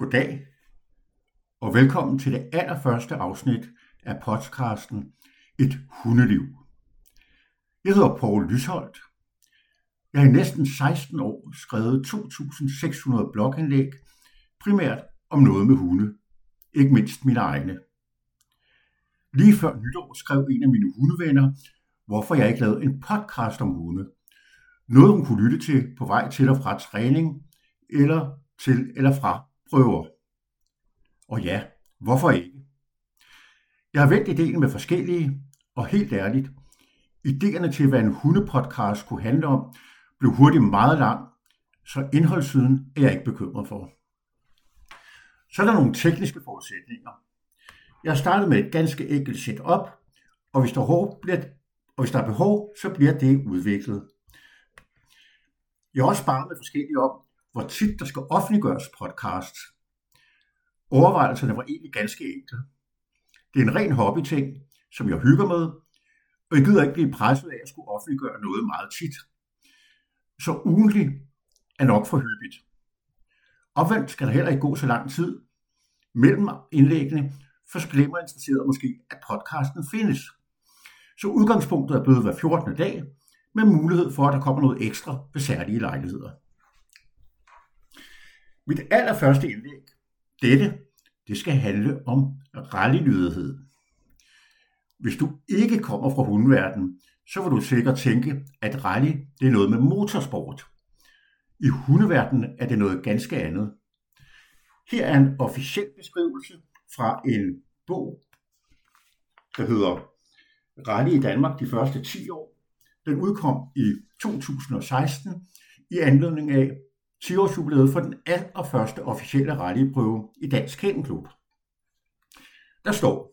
Goddag og velkommen til det allerførste afsnit af podcasten Et hundeliv. Jeg hedder Poul Lysholdt. Jeg har i næsten 16 år skrevet 2.600 blogindlæg, primært om noget med hunde, ikke mindst mine egne. Lige før nytår skrev en af mine hundevenner, hvorfor jeg ikke lavede en podcast om hunde. Noget hun kunne lytte til på vej til og fra træning, eller til eller fra prøver. Og ja, hvorfor ikke? Jeg har vendt ideen med forskellige, og helt ærligt, idéerne til, hvad en hundepodcast kunne handle om, blev hurtigt meget lang, så indholdssiden er jeg ikke bekymret for. Så er der nogle tekniske forudsætninger. Jeg startede med et ganske enkelt setup, og hvis der, håb, bliver, og hvis der er behov, så bliver det udviklet. Jeg har også sparet med forskellige om, hvor tit der skal offentliggøres podcasts. Overvejelserne var egentlig ganske enkle. Det er en ren hobbyting, som jeg hygger med, og jeg gider ikke blive presset af at skulle offentliggøre noget meget tit. Så ugentlig er nok for hyppigt. Opvendt skal der heller ikke gå så lang tid mellem indlæggene, for så glemmer interesseret måske, at podcasten findes. Så udgangspunktet er blevet hver 14. dag, med mulighed for, at der kommer noget ekstra ved særlige lejligheder. Mit allerførste indlæg, dette, det skal handle om rallylydighed. Hvis du ikke kommer fra hundeverdenen, så vil du sikkert tænke, at rally det er noget med motorsport. I hundeverdenen er det noget ganske andet. Her er en officiel beskrivelse fra en bog, der hedder Rally i Danmark de første 10 år. Den udkom i 2016 i anledning af 10-årsjubilæet for den allerførste officielle rallyprøve i Dansk Kændenklub. Der står,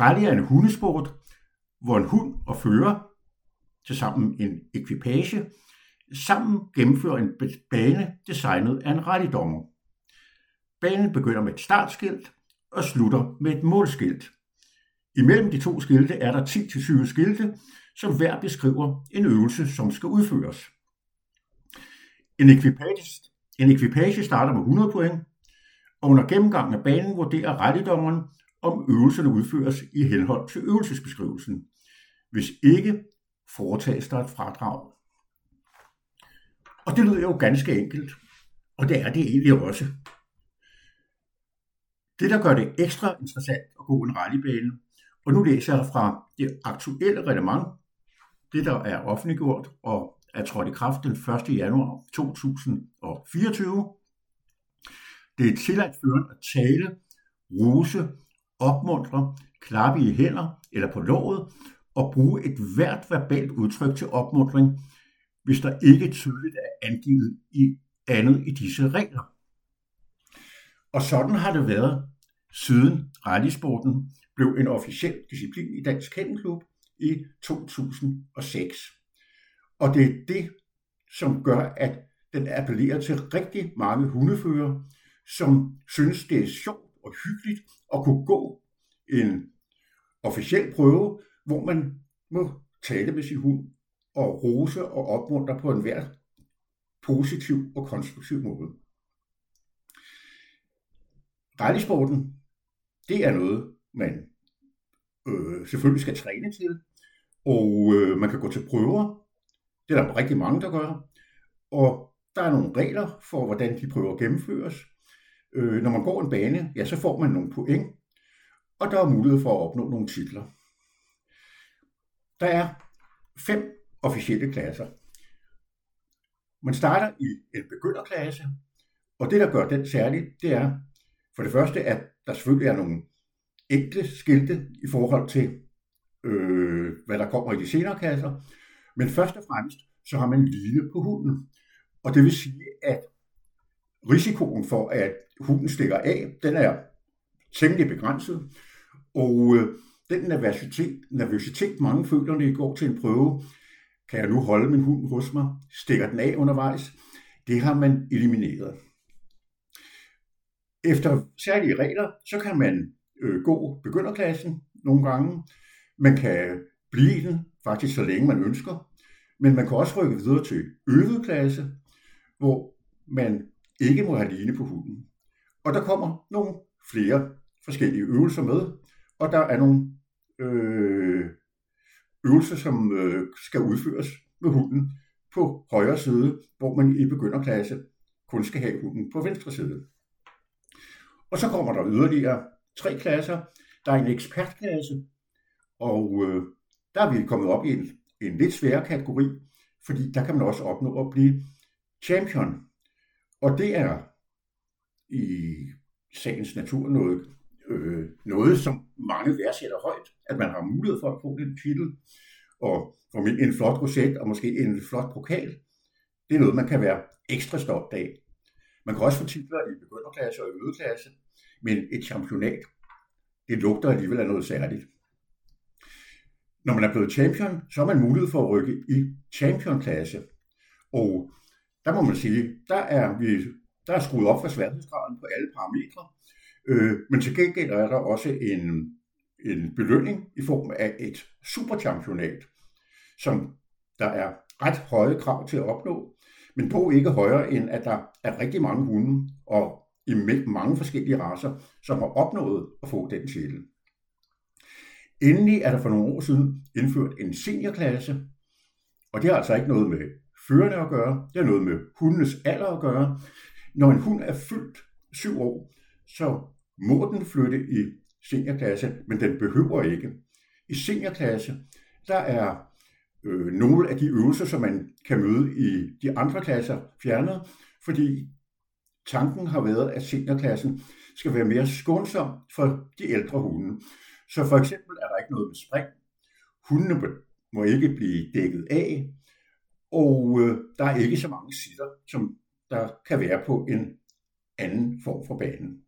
Rally er en hundesport, hvor en hund og fører, til sammen en ekvipage, sammen gennemfører en bane designet af en rallydommer. Banen begynder med et startskilt og slutter med et målskilt. Imellem de to skilte er der 10-20 skilte, som hver beskriver en øvelse, som skal udføres. En ekvipage, en ekvipage starter med 100 point, og under gennemgangen af banen vurderer rettedommeren, om øvelserne udføres i henhold til øvelsesbeskrivelsen. Hvis ikke, foretages der et fradrag. Og det lyder jo ganske enkelt, og det er det egentlig også. Det, der gør det ekstra interessant at gå en rallybane, og nu læser jeg fra det aktuelle reglement, det der er offentliggjort og er trådt i kraft den 1. januar 2024. Det er tilladt føreren at tale, rose, opmuntre, klappe i hænder eller på låret og bruge et hvert verbalt udtryk til opmuntring, hvis der ikke tydeligt er angivet i andet i disse regler. Og sådan har det været siden rallysporten blev en officiel disciplin i Dansk Kennelklub i 2006. Og det er det, som gør, at den appellerer til rigtig mange hundefører, som synes, det er sjovt og hyggeligt at kunne gå en officiel prøve, hvor man må tale med sin hund og rose og opmuntre på en hver positiv og konstruktiv måde. Rallysporten, det er noget, man øh, selvfølgelig skal træne til, og øh, man kan gå til prøver, det er der rigtig mange, der gør. Og der er nogle regler for, hvordan de prøver at gennemføres. Øh, når man går en bane, ja, så får man nogle point, og der er mulighed for at opnå nogle titler. Der er fem officielle klasser. Man starter i en begynderklasse, og det, der gør den særlig, det er for det første, at der selvfølgelig er nogle enkle skilte i forhold til, øh, hvad der kommer i de senere klasser, men først og fremmest, så har man line på hunden. Og det vil sige, at risikoen for, at hunden stikker af, den er temmelig begrænset. Og øh, den nervøsitet, nervøsitet, mange føler, når de går til en prøve, kan jeg nu holde min hund hos mig, stikker den af undervejs, det har man elimineret. Efter særlige regler, så kan man øh, gå begynderklassen nogle gange. Man kan blive i den faktisk så længe man ønsker. Men man kan også rykke videre til øvet klasse, hvor man ikke må have line på hunden. Og der kommer nogle flere forskellige øvelser med, og der er nogle øh, øvelser, som øh, skal udføres med hunden på højre side, hvor man i begynderklasse kun skal have hunden på venstre side. Og så kommer der yderligere tre klasser. Der er en ekspertklasse, og øh, der er vi kommet op i en, en lidt sværere kategori, fordi der kan man også opnå at blive champion. Og det er i sagens natur noget, øh, noget som mange værdsætter højt, at man har mulighed for at få en titel, og for en flot roset og måske en flot pokal. Det er noget, man kan være ekstra stolt af. Man kan også få titler i begynderklasse og i ødeklasse, men et championat, det lugter alligevel af noget særligt. Når man er blevet champion, så har man mulighed for at rykke i championklasse. Og der må man sige, der er vi der er skruet op for sværhedsgraden på alle parametre, øh, men til gengæld er der også en, en belønning i form af et superchampionat, som der er ret høje krav til at opnå, men dog ikke højere end, at der er rigtig mange hunde og i mange forskellige raser, som har opnået at få den titel. Endelig er der for nogle år siden indført en seniorklasse, og det har altså ikke noget med førende at gøre, det har noget med hundenes alder at gøre. Når en hund er fyldt syv år, så må den flytte i seniorklasse, men den behøver ikke. I seniorklasse, der er øh, nogle af de øvelser, som man kan møde i de andre klasser, fjernet, fordi tanken har været, at seniorklassen skal være mere skånsom for de ældre hunde. Så for eksempel er der ikke noget med spring. Hundene må ikke blive dækket af, og øh, der er ikke så mange sitter, som der kan være på en anden form for banen.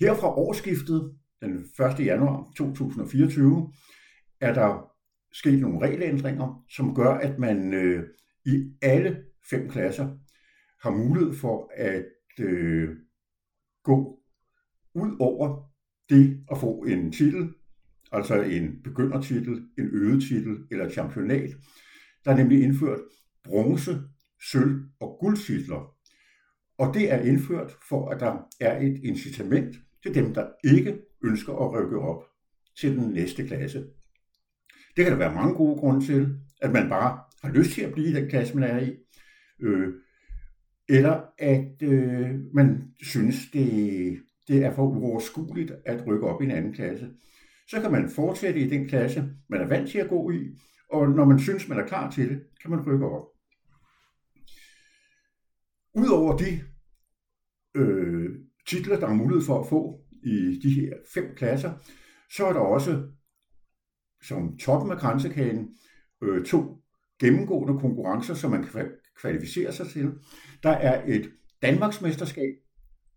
Her fra årsskiftet, den 1. januar 2024, er der sket nogle regelændringer, som gør, at man øh, i alle fem klasser har mulighed for at øh, gå ud over det at få en titel, altså en begyndertitel, en øget titel eller et championat. Der er nemlig indført bronze, sølv og guldtitler. Og det er indført for, at der er et incitament til dem, der ikke ønsker at rykke op til den næste klasse. Det kan der være mange gode grunde til, at man bare har lyst til at blive i den klasse, man er i. Øh, eller at øh, man synes, det, det er for uoverskueligt at rykke op i en anden klasse. Så kan man fortsætte i den klasse, man er vant til at gå i, og når man synes, man er klar til det, kan man rykke op. Udover de øh, titler, der er mulighed for at få i de her fem klasser, så er der også som toppen af grænsekagen øh, to gennemgående konkurrencer, som man kan kvalificere sig til. Der er et Danmarksmesterskab,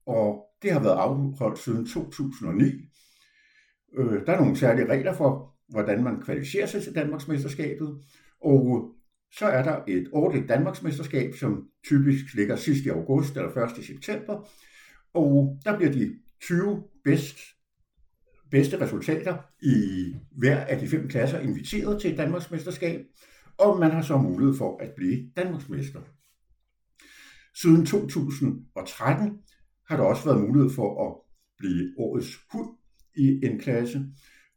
og det har været afholdt siden 2009. Øh, der er nogle særlige regler for, hvordan man kvalificerer sig til Danmarksmesterskabet, og så er der et årligt Danmarksmesterskab, som typisk ligger sidst i august eller 1. september, og der bliver de 20 bedst, bedste resultater i hver af de fem klasser inviteret til et Danmarksmesterskab, og man har så mulighed for at blive Danmarksmester. Siden 2013 har der også været mulighed for at blive årets hund i en klasse,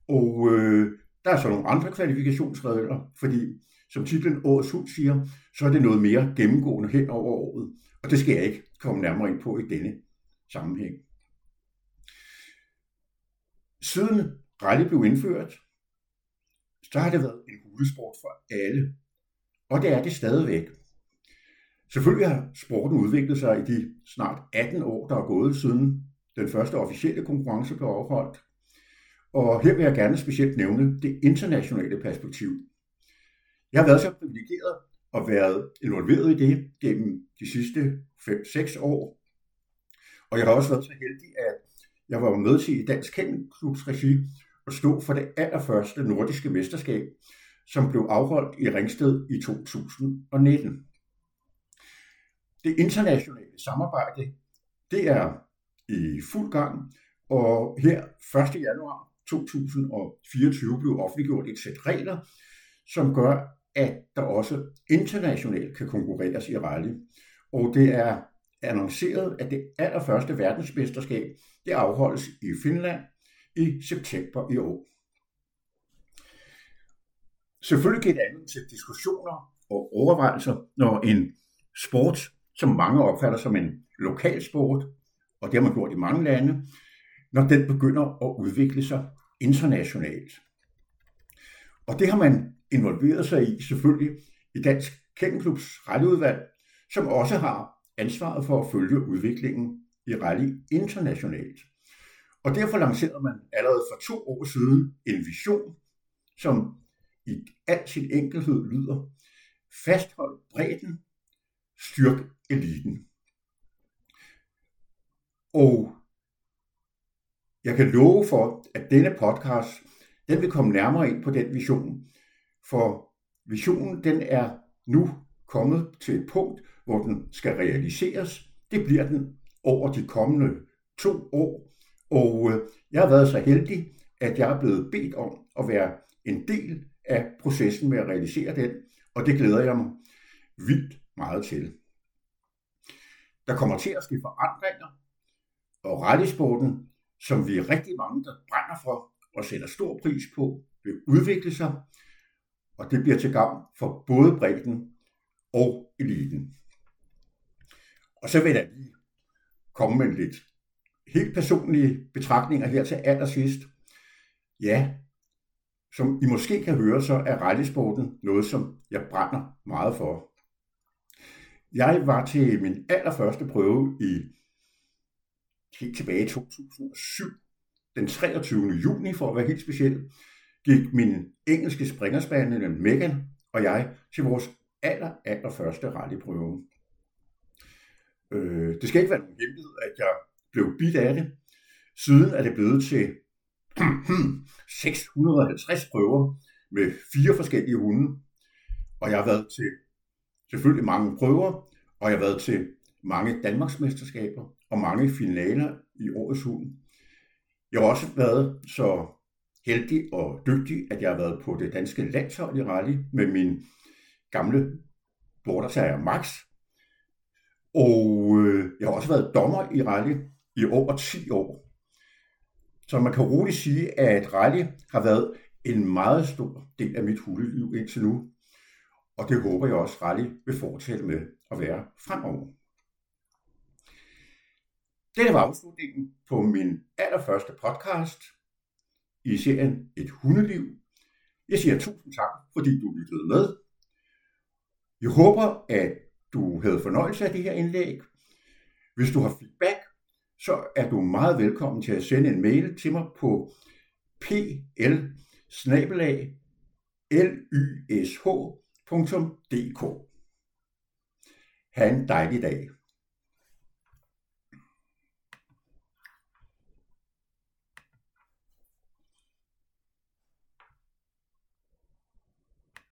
og øh, der er så nogle andre kvalifikationsregler, fordi som titlen Årets Hund siger, så er det noget mere gennemgående hen over året, og det skal jeg ikke komme nærmere ind på i denne sammenhæng. Siden rally blev indført, så har det været en hulesport for alle, og det er det stadigvæk. Selvfølgelig har sporten udviklet sig i de snart 18 år, der er gået siden den første officielle konkurrence blev afholdt. Og her vil jeg gerne specielt nævne det internationale perspektiv. Jeg har været så privilegeret og været involveret i det gennem de sidste 5-6 år. Og jeg har også været så heldig, at jeg var med til i Dansk Kennelklubs regi at stå for det allerførste nordiske mesterskab, som blev afholdt i Ringsted i 2019. Det internationale samarbejde, det er i fuld gang, og her 1. januar 2024 blev offentliggjort et sæt regler, som gør, at der også internationalt kan konkurreres i rally. og det er annonceret, at det allerførste verdensmesterskab det afholdes i Finland i september i år. Selvfølgelig giver det andet til diskussioner og overvejelser, når en sport, som mange opfatter som en lokal sport, og det har man gjort i mange lande, når den begynder at udvikle sig internationalt. Og det har man involveret sig i selvfølgelig i Dansk Kennelklubs rallyudvalg, som også har ansvaret for at følge udviklingen i rally internationalt. Og derfor lancerede man allerede for to år siden en vision, som i al sin enkelhed lyder, fasthold bredden, styrk eliten. Og jeg kan love for, at denne podcast, den vil komme nærmere ind på den vision, for visionen den er nu kommet til et punkt, hvor den skal realiseres. Det bliver den over de kommende to år, og øh, jeg har været så heldig, at jeg er blevet bedt om at være en del af processen med at realisere den, og det glæder jeg mig vildt meget til. Der kommer til at ske forandringer, og rallysporten, som vi er rigtig mange, der brænder for og sætter stor pris på, vil udvikle sig, og det bliver til gavn for både bredden og eliten. Og så vil jeg lige komme med lidt helt personlige betragtninger her til allersidst. Ja, som I måske kan høre, så er rallysporten noget, som jeg brænder meget for. Jeg var til min allerførste prøve i helt tilbage i 2007, den 23. juni for at være helt speciel, gik min engelske springerspaniel Megan og jeg til vores aller, aller første rallyprøve. Øh, det skal ikke være nogen hemmelighed, at jeg blev bidt af det. Siden er det blevet til 650 prøver med fire forskellige hunde. Og jeg har været til selvfølgelig mange prøver, og jeg har været til mange Danmarksmesterskaber og mange finaler i årets hund. Jeg har også været så heldig og dygtig, at jeg har været på det danske landshold i rally med min gamle bordersager Max. Og øh, jeg har også været dommer i rally i over 10 år. Så man kan roligt sige, at rally har været en meget stor del af mit hundeliv indtil nu. Og det håber jeg også, rally vil fortsætte med at være fremover. Dette var afslutningen på min allerførste podcast i serien Et hundeliv. Jeg siger tusind tak, fordi du lyttede med. Jeg håber, at du havde fornøjelse af det her indlæg. Hvis du har feedback, så er du meget velkommen til at sende en mail til mig på pl lysh.dk. Ha' en dejlig dag.